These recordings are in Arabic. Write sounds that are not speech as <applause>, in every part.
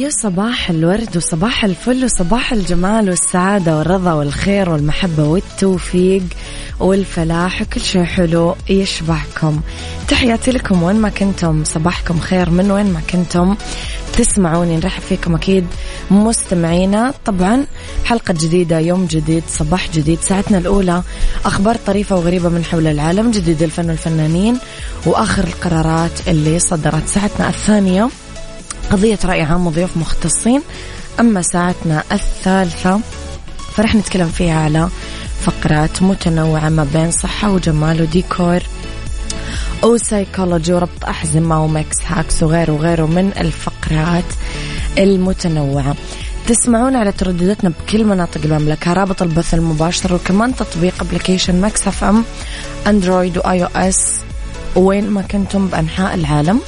يا صباح الورد وصباح الفل وصباح الجمال والسعادة والرضا والخير والمحبة والتوفيق والفلاح وكل شيء حلو يشبعكم. تحياتي لكم وين ما كنتم صباحكم خير من وين ما كنتم. تسمعوني نرحب فيكم أكيد مستمعينا. طبعا حلقة جديدة يوم جديد صباح جديد ساعتنا الأولى. أخبار طريفة وغريبة من حول العالم جديد الفن والفنانين وآخر القرارات اللي صدرت ساعتنا الثانية. قضية رأي عام وضيوف مختصين. أما ساعتنا الثالثة فرح نتكلم فيها على فقرات متنوعة ما بين صحة وجمال وديكور. أو سايكولوجي وربط أحزمة و Mix Hacks وغيره وغيره من الفقرات المتنوعة. تسمعون على تردداتنا بكل مناطق المملكة. رابط البث المباشر وكمان تطبيق application Mix FM Android و iOS. وين ما كنتم بأنحاء العالم.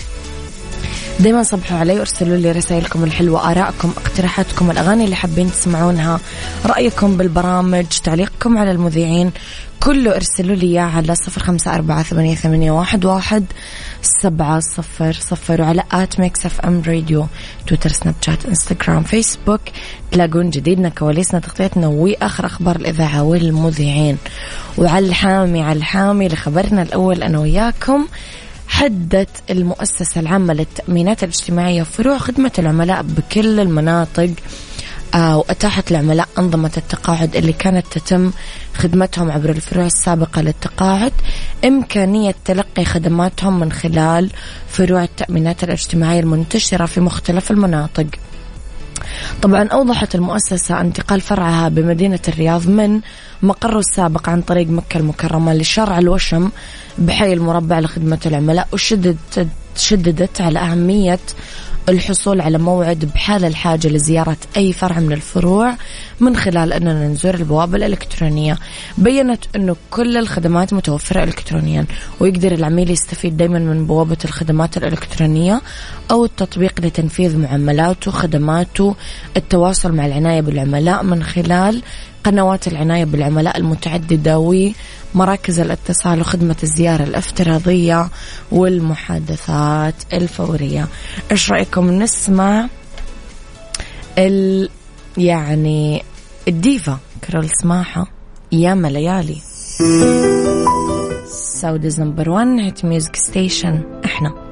دايما صبحوا علي وارسلوا لي رسائلكم الحلوة آرائكم اقتراحاتكم الأغاني اللي حابين تسمعونها رأيكم بالبرامج تعليقكم على المذيعين كله ارسلوا لي إياه على صفر خمسة أربعة ثمانية, ثمانية واحد, واحد سبعة صفر صفر وعلى at Mix FM Radio تويتر سناب شات إنستغرام فيسبوك تلاقون جديدنا كواليسنا تغطيتنا وآخر أخبار الإذاعة والمذيعين. وعلى الحامي على الحامي لخبرنا الأول أنا وياكم. حدت المؤسسة العامة للتأمينات الاجتماعية فروع خدمة العملاء بكل المناطق آه، وأتاحت العملاء أنظمة التقاعد اللي كانت تتم خدمتهم عبر الفروع السابقة للتقاعد. إمكانية تلقي خدماتهم من خلال فروع التأمينات الاجتماعية المنتشرة في مختلف المناطق. طبعا أوضحت المؤسسة انتقال فرعها بمدينة الرياض من مقره السابق عن طريق مكة المكرمة لشرع الوشم بحي المربع لخدمة العملاء وشددت شددت على أهمية الحصول على موعد بحال الحاجة لزيارة أي فرع من الفروع من خلال أننا نزور البوابة الإلكترونية. بيّنت أنه كل الخدمات متوفرة إلكترونيا ويقدر العميل يستفيد دايما من بوابة الخدمات الإلكترونية أو التطبيق لتنفيذ معاملاته خدماته التواصل مع العناية بالعملاء من خلال قنوات العناية بالعملاء المتعددة ومراكز الاتصال وخدمة الزيارة الافتراضية والمحادثات الفورية. إيش رأيكم؟ نسمع ال يعني الديفا. كارول سماحة ياما ليالي Saudi's number 1 hit music station إحنا.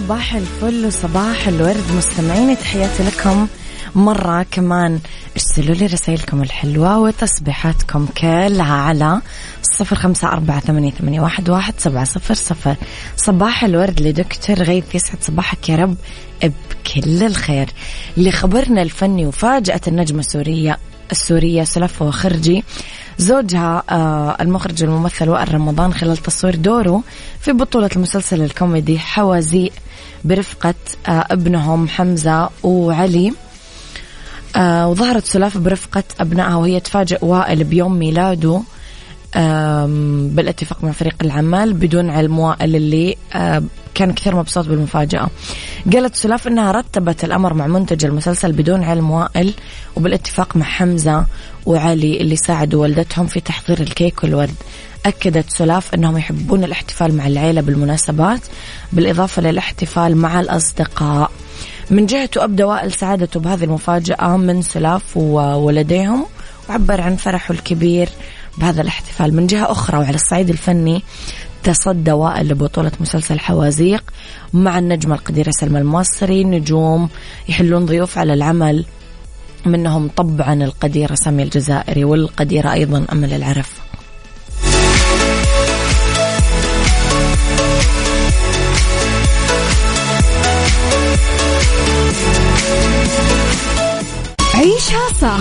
صباح الفل وصباح الورد. مستمعيني تحياتي لكم مرة كمان. ارسلوا لي رسائلكم الحلوة وتصبيحاتكم كلها على صفر خمسة أربعة ثمانية, ثمانية واحد, واحد سبعة صفر صفر. صباح الورد لدكتور غيث يسعد صباحك يا رب. بكل الخير. لخبرنا الفني وفاجأة النجمة السورية السورية سلفة وخرجي زوجها آه المخرج الممثل وائل رمضان خلال تصوير دوره في بطولة المسلسل الكوميدي حوازيق. برفقة آه ابنهم حمزة وعلي. آه وظهرت سلافة برفقة أبنائها وهي تفاجئ وائل بيوم ميلاده بالاتفاق مع فريق العمل بدون علم وائل اللي آه، كان كثير مبسوط بالمفاجأة. قالت سلاف أنها رتبت الأمر مع منتج المسلسل بدون علم وائل وبالاتفاق مع حمزة وعلي اللي ساعدوا والدتهم في تحضير الكيك والورد. أكدت سلاف أنهم يحبون الاحتفال مع العيلة بالمناسبات بالإضافة للاحتفال مع الأصدقاء. من جهته أبدى وائل سعادته بهذه المفاجأة من سلاف وولديهم وعبر عن فرحه الكبير بهذا الاحتفال. من جهة أخرى وعلى الصعيد الفني تصدى وائل لبطولة مسلسل حوازيق مع النجمة القديرة سلمى المصري نجوم يحلون ضيوف على العمل منهم طبعا القديرة سامية الجزائري والقديرة أيضا أمل العرف.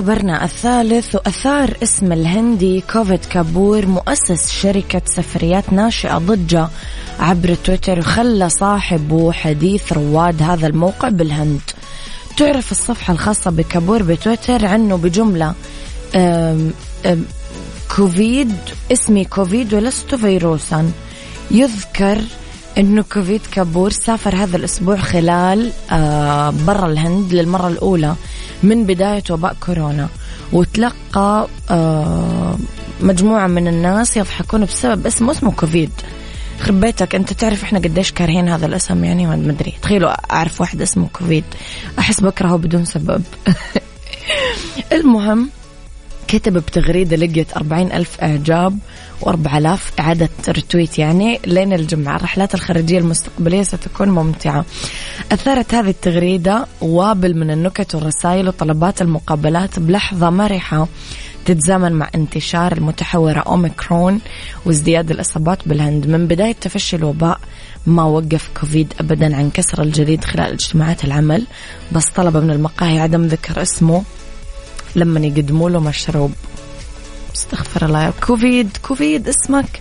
خبرنا الثالث وأثار اسم الهندي كوفيد كابور مؤسس شركة سفريات ناشئة ضجة عبر تويتر وخلى صاحبه حديث رواد هذا الموقع بالهند. تعرف الصفحة الخاصة بكابور بتويتر عنه بجملة أم أم كوفيد اسمي كوفيد ولست فيروسا. يذكر إنه كوفيد كابور سافر هذا الأسبوع خلال آه برا الهند للمرة الأولى. من بداية وباء كورونا. وتلقى آه مجموعة من الناس يضحكون بسبب اسمه اسمه كوفيد. خرب بيتك انت تعرف إحنا قديش كارهين هذا الاسم يعني؟ ما ادري. تخيلوا اعرف واحد اسمه كوفيد. احس بكرهه بدون سبب. <laughs> المهم كتب بتغريدة لقيت أربعين ألف إعجاب وأربع آلاف إعادة رتويت يعني لين الجمعة. الرحلات الخارجية المستقبلية ستكون ممتعة. أثارت هذه التغريدة وابل من النكت والرسائل وطلبات المقابلات بلحظة مرحة تتزامن مع انتشار المتحورة أوميكرون وازدياد الإصابات بالهند. من بداية تفشي الوباء ما وقف كوفيد أبدا عن كسر الجليد خلال اجتماعات العمل. بس طلب من المقاهي عدم ذكر اسمه. لما يقدموا له مشروب. استغفر الله. كوفيد كوفيد اسمك.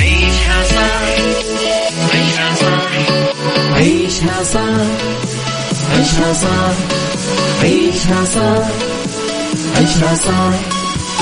عيشها صح عيشها صح عيشها صح عيشها صح عيشها صح عيشها صح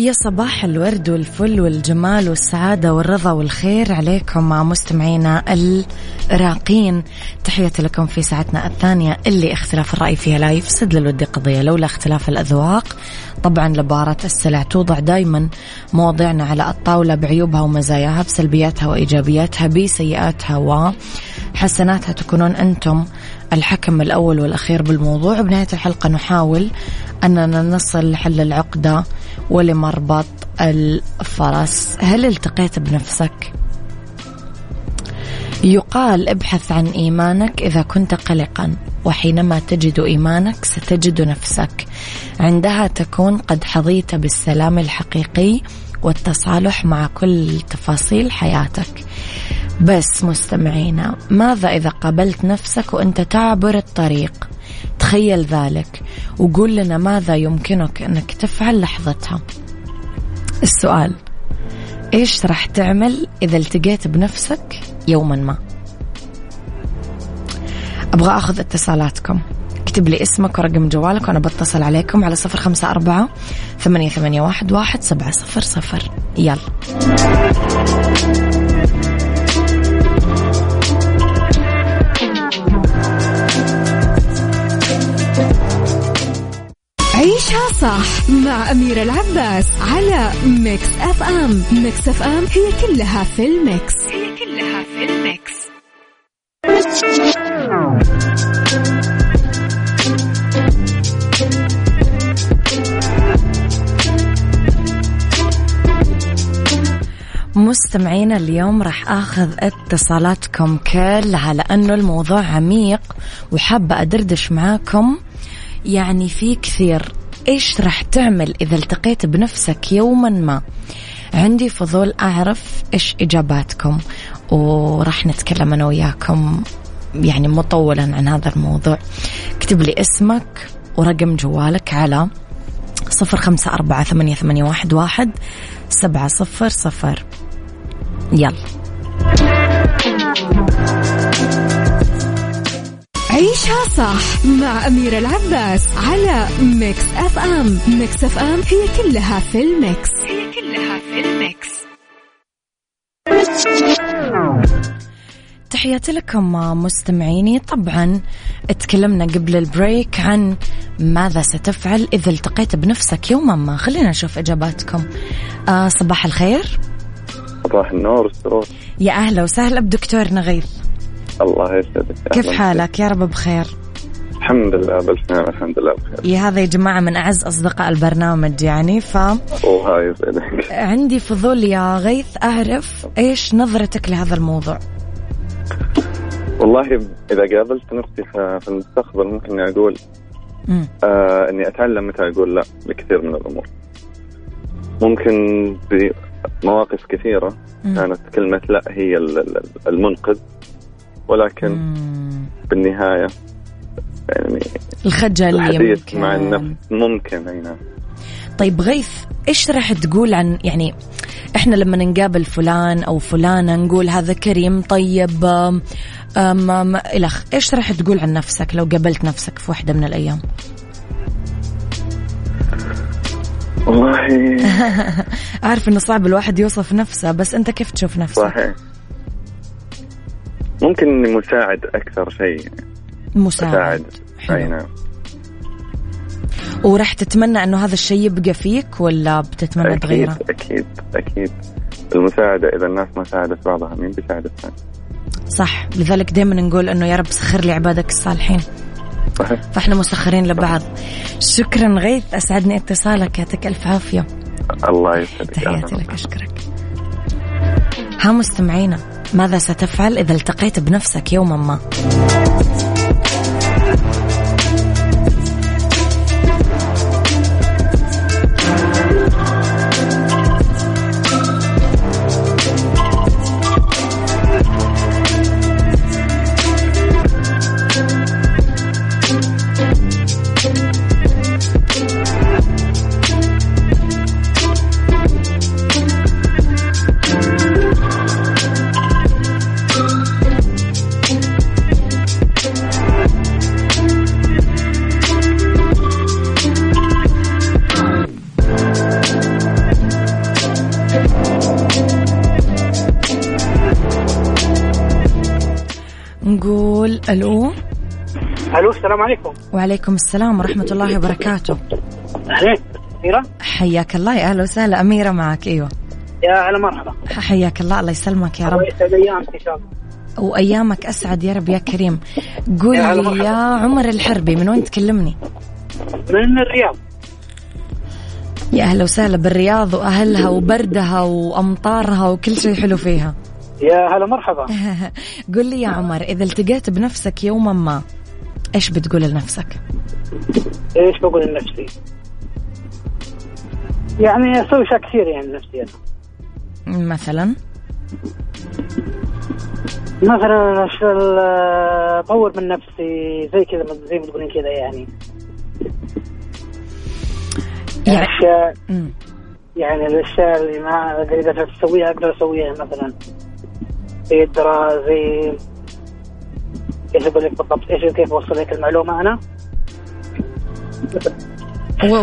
يا صباح الورد والفل والجمال والسعادة والرضا والخير عليكم مع مستمعينا الراقين. تحياتي لكم في ساعتنا الثانية اللي اختلاف الرأي فيها لا يفسد للود قضية لولا اختلاف الأذواق. طبعا لبارة السلع توضع دايما مواضيعنا على الطاولة بعيوبها ومزاياها بسلبياتها وإيجابياتها بسيئاتها وحسناتها. تكونون أنتم الحكم الأول والأخير بالموضوع. بنهاية الحلقة نحاول أننا نصل لحل العقدة ولمربط الفرس. هل التقيت بنفسك؟ يقال ابحث عن إيمانك إذا كنت قلقا وحينما تجد إيمانك ستجد نفسك. عندها تكون قد حظيت بالسلام الحقيقي والتصالح مع كل تفاصيل حياتك. بس مستمعينا ماذا إذا قابلت نفسك وأنت تعبر الطريق؟ تخيل ذلك وقول لنا ماذا يمكنك أنك تفعل لحظتها. السؤال إيش راح تعمل إذا التقيت بنفسك يوما ما؟ أبغى أخذ اتصالاتكم. اكتب لي اسمك ورقم جوالك وأنا بتصل عليكم على صفر خمسة أربعة ثمانية, ثمانية واحد, واحد سبعة صفر صفر. يلا. عيشها صح مع أميرة العباس على Mix FM. Mix FM هي كلها في ال mix. هي كلها في ال mix. مستمعينا اليوم راح آخذ اتصالاتكم كلها لأنه الموضوع عميق وحابة أدردش معاكم. يعني في كثير إيش راح تعمل إذا التقيت بنفسك يوما ما؟ عندي فضول أعرف إيش إجاباتكم وراح نتكلم أنا وياكم يعني مطولا عن هذا الموضوع. اكتب لي اسمك ورقم جوالك على صفر خمسة أربعة ثمانية, ثمانية واحد, واحد سبعة صفر صفر. يلا. عيشها صح مع أميرة العباس على Mix FM. Mix FM هي كلها في ال mix. هي كلها في ال mix. تحياتي لكم مستمعيني. طبعا تكلمنا قبل ال break عن ماذا ستفعل إذا التقيت بنفسك يوما ما. خلينا نشوف إجاباتكم. آه صباح الخير. صباح النور يا أهلا وسهلا بدكتور نغيث. الله يسعدك كيف حالك؟ يا رب بخير. الحمد لله بالف نعم الحمد لله بخير. يا هذا يا جماعة من أعز أصدقاء البرنامج يعني ف وهاي يسعدك. عندي فضول يا غيث أعرف إيش نظرتك لهذا الموضوع؟ والله إذا قابلت نفسي في المستقبل ممكن إني أقول مم. آه إني أتعلم متى أقول لا لكثير من الأمور. ممكن بمواقف كثيرة مم. كانت كلمة لا هي ال- ال- المنقذ. ولكن مم. بالنهاية يعني الخجل الحديث يمكن. مع النفس ممكن أي نعم. طيب غيث إيش راح تقول عن يعني إحنا لما نقابل فلان أو فلانة نقول هذا كريم طيب أم الخ إيش راح تقول عن نفسك لو قابلت نفسك في واحدة من الأيام؟ والله. <laughs> اعرف إنه صعب الواحد يوصف نفسه بس أنت كيف تشوف نفسك؟ صحيح. ممكن إني مساعد أكثر شيء. مساعد. مساعد. أي. نعم. وراح تتمنى إنه هذا الشيء يبقى فيك ولا بتتمنى أكيد تغيره؟ أكيد أكيد. المساعدة إذا الناس ما ساعدت بعضها مين بيساعد الثاني؟ صح. لذلك دائما نقول إنه يا رب سخر لي عبادك الصالحين. صحيح. فإحنا مسخرين لبعض. شكرا غيث أسعدني اتصالك. يعطيك ألف عافية. الله يسعدك. تحياتي. لك أشكرك. ها مستمعينا. ماذا ستفعل إذا التقيت بنفسك يوما ما؟ ألو؟ ألو السلام عليكم. وعليكم السلام ورحمة الله وبركاته. أهلين. أميرة؟ حياك الله. يا أهلا وسهلا. أميرة معك. أيوه. يا هلا مرحبا. حياك الله. الله يسلمك يا الله رب يسعد أيامك إن شاء الله. وأيامك أسعد يا رب يا كريم. قول يا لي. يا عمر الحربي من وين تكلمني؟ من الرياض. يا أهلا وسهلا. بالرياض وأهلها وبردها وأمطارها وكل شيء حلو فيها. يا هلا مرحبا. <laughs> قل لي يا عمر إذا التقيت بنفسك يوما ما إيش بتقول لنفسك؟ إيش بقول لنفسي؟ يعني أسوي اشياء كثير يعني لنفسي أنا. مثلا؟ مثلا أشتغل، آه، اطور من نفسي زي كذا زي ما تقولين كذا يعني. يعني اشياء مم. يعني الأشياء اللي ما اللي قدرت أسويها أقدر أسويها مثلا. زي الدراسه زي إيش أقول لك بالضبط؟ إيش كيف اوصل لك المعلومة أنا؟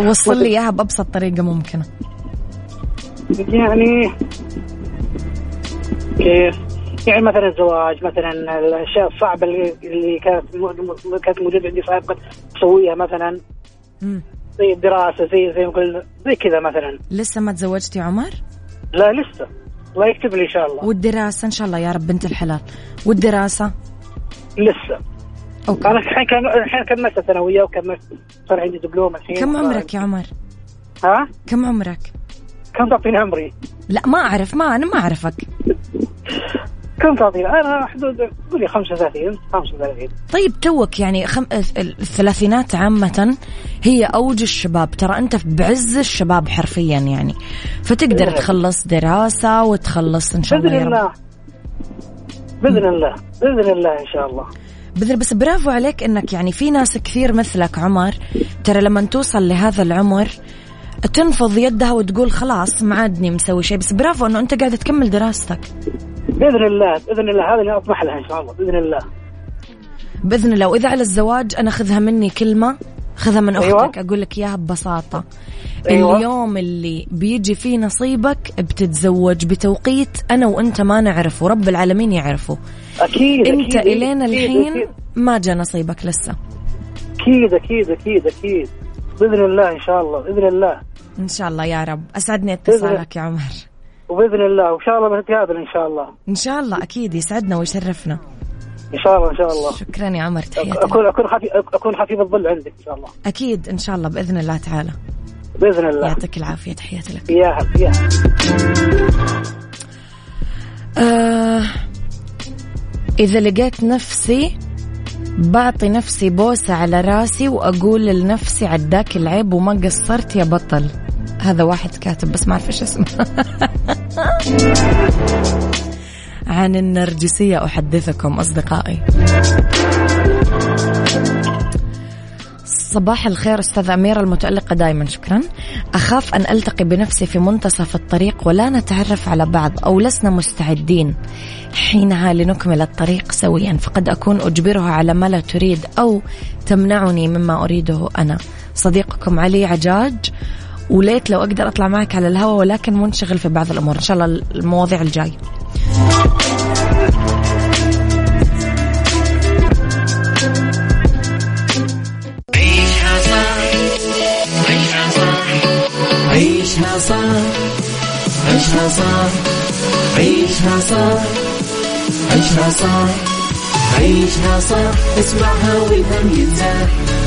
وصل لي إياها بأبسط طريقة ممكنة. يعني كيف؟ يعني مثلا الزواج مثلا الأشياء الصعبة اللي كانت كانت موجودة عندي سابقا اسويها مثلا. زي الدراسة زي زي ما قلنا زي كذا مثلا. لسه ما تزوجتي عمر؟ لا لسه. الله يكتب لي إن شاء الله والدراسه إن شاء الله يا رب بنت الحلال والدراسه لسه أوكي. أنا الحين كان الحين كملت ثانوية وكملت صار عندي دبلوم الحين كم عمرك يا عمر؟ ها؟ كم عمرك؟ كم تعطيني عمري؟ لا ما أعرف ما أنا ما أعرفك كم تعطيني؟ أنا حدود قولي 35 35 طيب توك يعني خم... الثلاثينات عامة هي أوج الشباب. ترى أنت بعز الشباب حرفيا يعني. فتقدر تخلص دراسة وتخلص إن شاء الله بإذن الله. بإذن الله. بإذن الله إن شاء الله. بذل بس برافو عليك إنك يعني في ناس كثير مثلك عمر. ترى لما توصل لهذا العمر تنفض يدها وتقول خلاص ما عادني مسوي شيء. بس برافو إنه أنت قاعد تكمل دراستك. بإذن الله بإذن الله. هذا اللي اطمح لها إن شاء الله بإذن الله. بإذن الله. وإذا على الزواج أنا خذها مني كلمة خذها من أيوة. أختك أيوة. أقول لك إياها ببساطة. أيوة. اليوم اللي بيجي فيه نصيبك بتتزوج بتوقيت أنا وأنت ما نعرفه ورب العالمين يعرفه. أكيد أنت أكيد الين الحين أكيد. ما جاء نصيبك لسه. أكيد أكيد أكيد أكيد. بإذن الله إن شاء الله بإذن الله. إن شاء الله يا رب. أسعدني اتصالك يا عمر. وبإذن الله وإن شاء الله بنتقابل إن شاء الله. إن شاء الله أكيد يسعدنا ويشرفنا. إن شاء الله إن شاء الله. شكرا يا عمر تحياتي اكون أكون أكون حفيظ الظل عندك إن شاء الله. أكيد إن شاء الله بإذن الله تعالى. بإذن الله. يعطيك العافية تحياتي لك. يا هلا يا آه إذا لقيت نفسي بعطي نفسي بوسة على راسي وأقول لنفسي عداك العيب وما قصرت يا بطل. هذا واحد كاتب بس ما أعرف إيش اسمه. <laughs> عن النرجسية أحدثكم أصدقائي. صباح الخير أستاذ أميرة المتألقة دائما شكرا. أخاف أن ألتقي بنفسي في منتصف الطريق ولا نتعرف على بعض أو لسنا مستعدين. حينها لنكمل الطريق سويا فقد أكون أجبرها على ما لا تريد أو تمنعني مما أريده أنا. صديقكم علي عجاج وليت لو أقدر أطلع معك على الهواء ولكن منشغل في بعض الأمور. إن شاء الله المواضيع الجاي. عيشها صح عيشها صح عيشها صح عيشها صح عيشها صح عيشها صح عيشها اسمعها والهم ينزاح.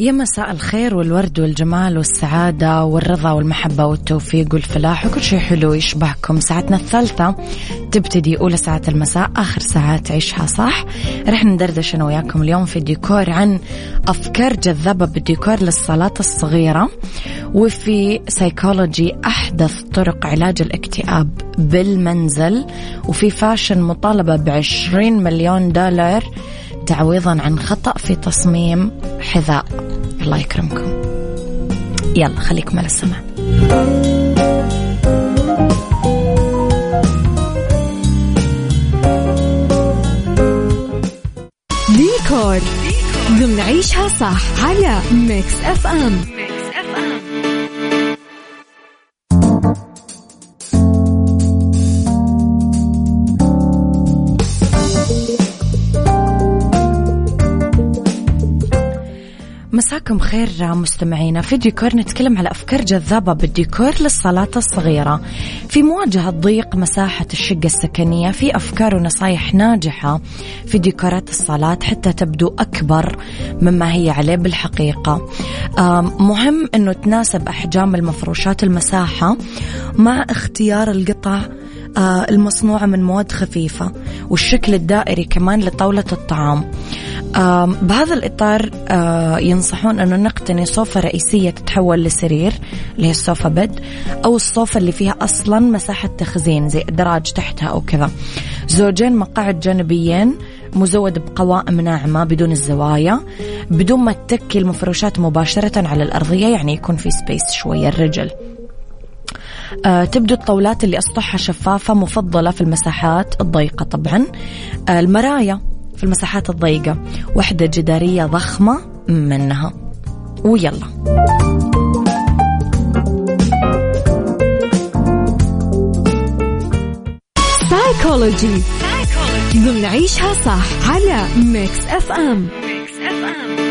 يا مساء الخير والورد والجمال والسعادة والرضا والمحبة والتوفيق والفلاح وكل شيء حلو يشبهكم. ساعتنا الثالثة تبتدي أولى ساعات المساء آخر ساعات عيشها صح. رح ندردش أنا وياكم اليوم في ديكور عن أفكار جذابة بالديكور للصالات الصغيرة وفي سيكولوجي أحدث طرق علاج الاكتئاب بالمنزل وفي fashion مطالبة بعشرين مليون دولار تعويضا عن خطأ في تصميم حذاء. الله يكرمكم. يلا خليكم على السمع ديكور. ضمن عيشها صح على Mix FM. مساكم خير مستمعينا. في ديكور نتكلم على أفكار جذابة بالديكور للصالات الصغيرة. في مواجهة ضيق مساحة الشقة السكنية في أفكار ونصايح ناجحة في ديكورات الصالات حتى تبدو أكبر مما هي عليه بالحقيقة. مهم أنه تناسب أحجام المفروشات المساحة مع اختيار القطع المصنوعة من مواد خفيفة والشكل الدائري كمان لطاولة الطعام. بهذا الإطار آه، ينصحون أنه نقتني صوفة رئيسية تتحول لسرير اللي هي الصوفة بد أو الصوفة اللي فيها أصلا مساحة تخزين زي أدراج تحتها أو كذا. زوجين مقاعد جانبيين مزود بقوائم ناعمة بدون الزوايا بدون ما تتكي المفروشات مباشرة على الأرضية يعني يكون في سبيس شوية الرجل. آه تبدو الطاولات اللي أسطحها شفافة مفضلة في المساحات الضيقة طبعا. آه المرايا في المساحات الضيقة. وحدة جدارية ضخمة منها. ويلا. سايكولوجي ضمن عيشها صح على Mix FM Mix FM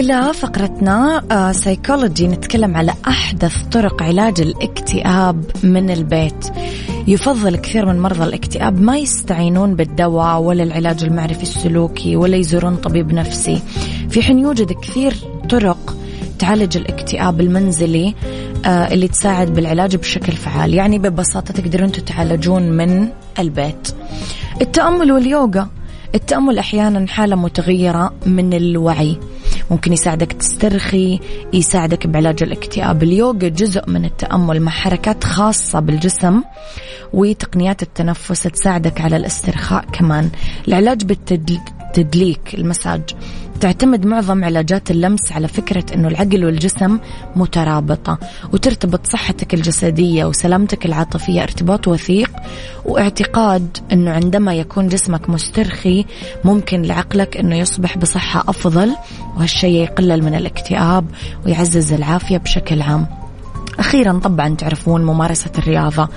إلى فقرتنا سايكولوجي آه، نتكلم على أحدث طرق علاج الاكتئاب من البيت. يفضل كثير من مرضى الاكتئاب ما يستعينون بالدواء ولا العلاج المعرفي السلوكي ولا يزورون طبيب نفسي. في حين يوجد كثير طرق تعالج الاكتئاب المنزلي آه، اللي تساعد بالعلاج بشكل فعال. يعني ببساطة تقدرون تتعالجون من البيت. التأمل واليوغا. التأمل أحيانا حالة متغيرة من الوعي. ممكن يساعدك تسترخي يساعدك بعلاج الاكتئاب. اليوغا جزء من التأمل مع حركات خاصة بالجسم وتقنيات التنفس تساعدك على الاسترخاء كمان. العلاج بالتدليك المساج. تعتمد معظم علاجات اللمس على فكرة أنه العقل والجسم مترابطة وترتبط صحتك الجسدية وسلامتك العاطفية ارتباط وثيق واعتقاد أنه عندما يكون جسمك مسترخي ممكن لعقلك أنه يصبح بصحة أفضل وهالشيء يقلل من الاكتئاب ويعزز العافية بشكل عام. أخيرا طبعا تعرفون ممارسة الرياضة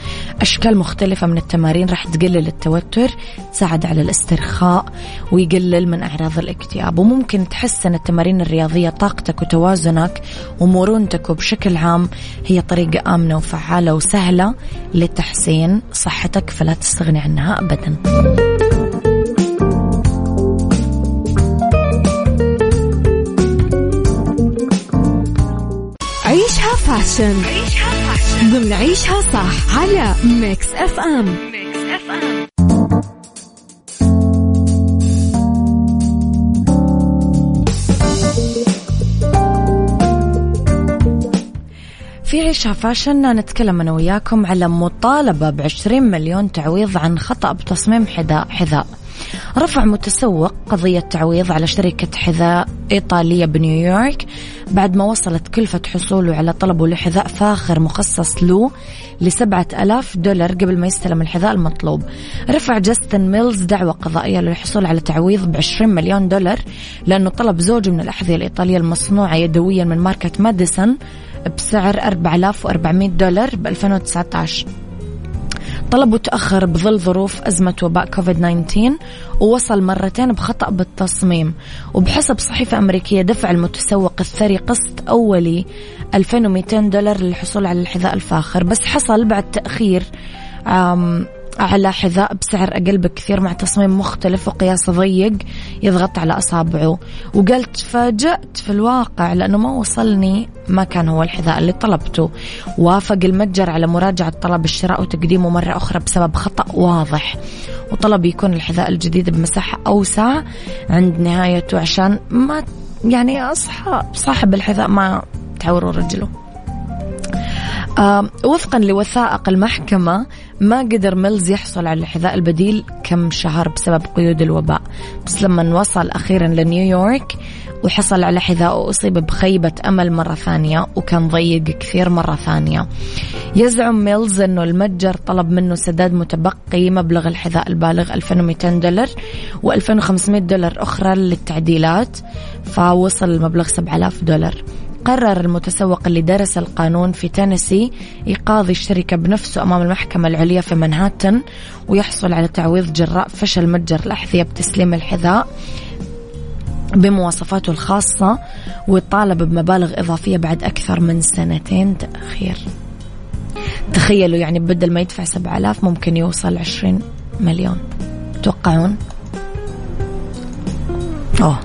أشكال مختلفة من التمارين راح تقلل التوتر تساعد على الاسترخاء ويقلل من أعراض الاكتئاب. وممكن تحسن التمارين الرياضية طاقتك وتوازنك ومرونتك وبشكل عام. هي طريقة آمنة وفعالة وسهلة لتحسين صحتك فلا تستغني عنها أبداً. fashion ضمن عيشها صح على Mix FM في عيشها fashion نتكلم أنا وياكم على مطالبة بعشرين مليون تعويض عن خطأ بتصميم حذاء حذاء. رفع متسوق قضية تعويض على شركة حذاء إيطالية بنيويورك بعد ما وصلت كلفة حصوله على طلبه لحذاء فاخر مخصص له لسبعة ألاف دولار قبل ما يستلم الحذاء المطلوب. رفع جاستن ميلز دعوى قضائية للحصول على تعويض بعشرين مليون دولار لأنه طلب زوجه من الأحذية الإيطالية المصنوعة يدويا من ماركة ماديسون بسعر 4400 دولار ب 2019 طلبه تأخر بظل ظروف أزمة وباء كوفيد 19 ووصل مرتين بخطأ بالتصميم. وبحسب صحيفة أمريكية دفع المتسوق الثري قسط أولي 2200 دولار للحصول على الحذاء الفاخر. بس حصل بعد تأخير على حذاء بسعر أقل بكثير مع تصميم مختلف وقياس ضيق يضغط على أصابعه. وقال تفاجأت في الواقع لأنه ما وصلني ما كان هو الحذاء اللي طلبته. وافق المتجر على مراجعة طلب الشراء وتقديمه مرة أخرى بسبب خطأ واضح. وطلب يكون الحذاء الجديد بمساحة أوسع عند نهايته عشان ما يعني أصحاب صاحب الحذاء ما تعوروا رجله. وفقا لوثائق المحكمة ما قدر ميلز يحصل على الحذاء البديل كم شهر بسبب قيود الوباء. بس لما وصل أخيرا لنيويورك وحصل على حذاء وأصيب بخيبة أمل مرة ثانية وكان ضيق كثير مرة ثانية. يزعم ميلز أنه المتجر طلب منه سداد متبقي مبلغ الحذاء البالغ 2200 دولار و2500 دولار أخرى للتعديلات فوصل المبلغ 7000 دولار. قرر المتسوق اللي درس القانون في تينيسي يقاضي الشركة بنفسه أمام المحكمة العليا في منهاتن ويحصل على تعويض جراء فشل متجر الأحذية بتسليم الحذاء بمواصفاته الخاصة وطالب بمبالغ إضافية بعد أكثر من سنتين تأخير. تخيلوا يعني بدل ما يدفع سبعة آلاف ممكن يوصل عشرين مليون. توقعون؟ أوه.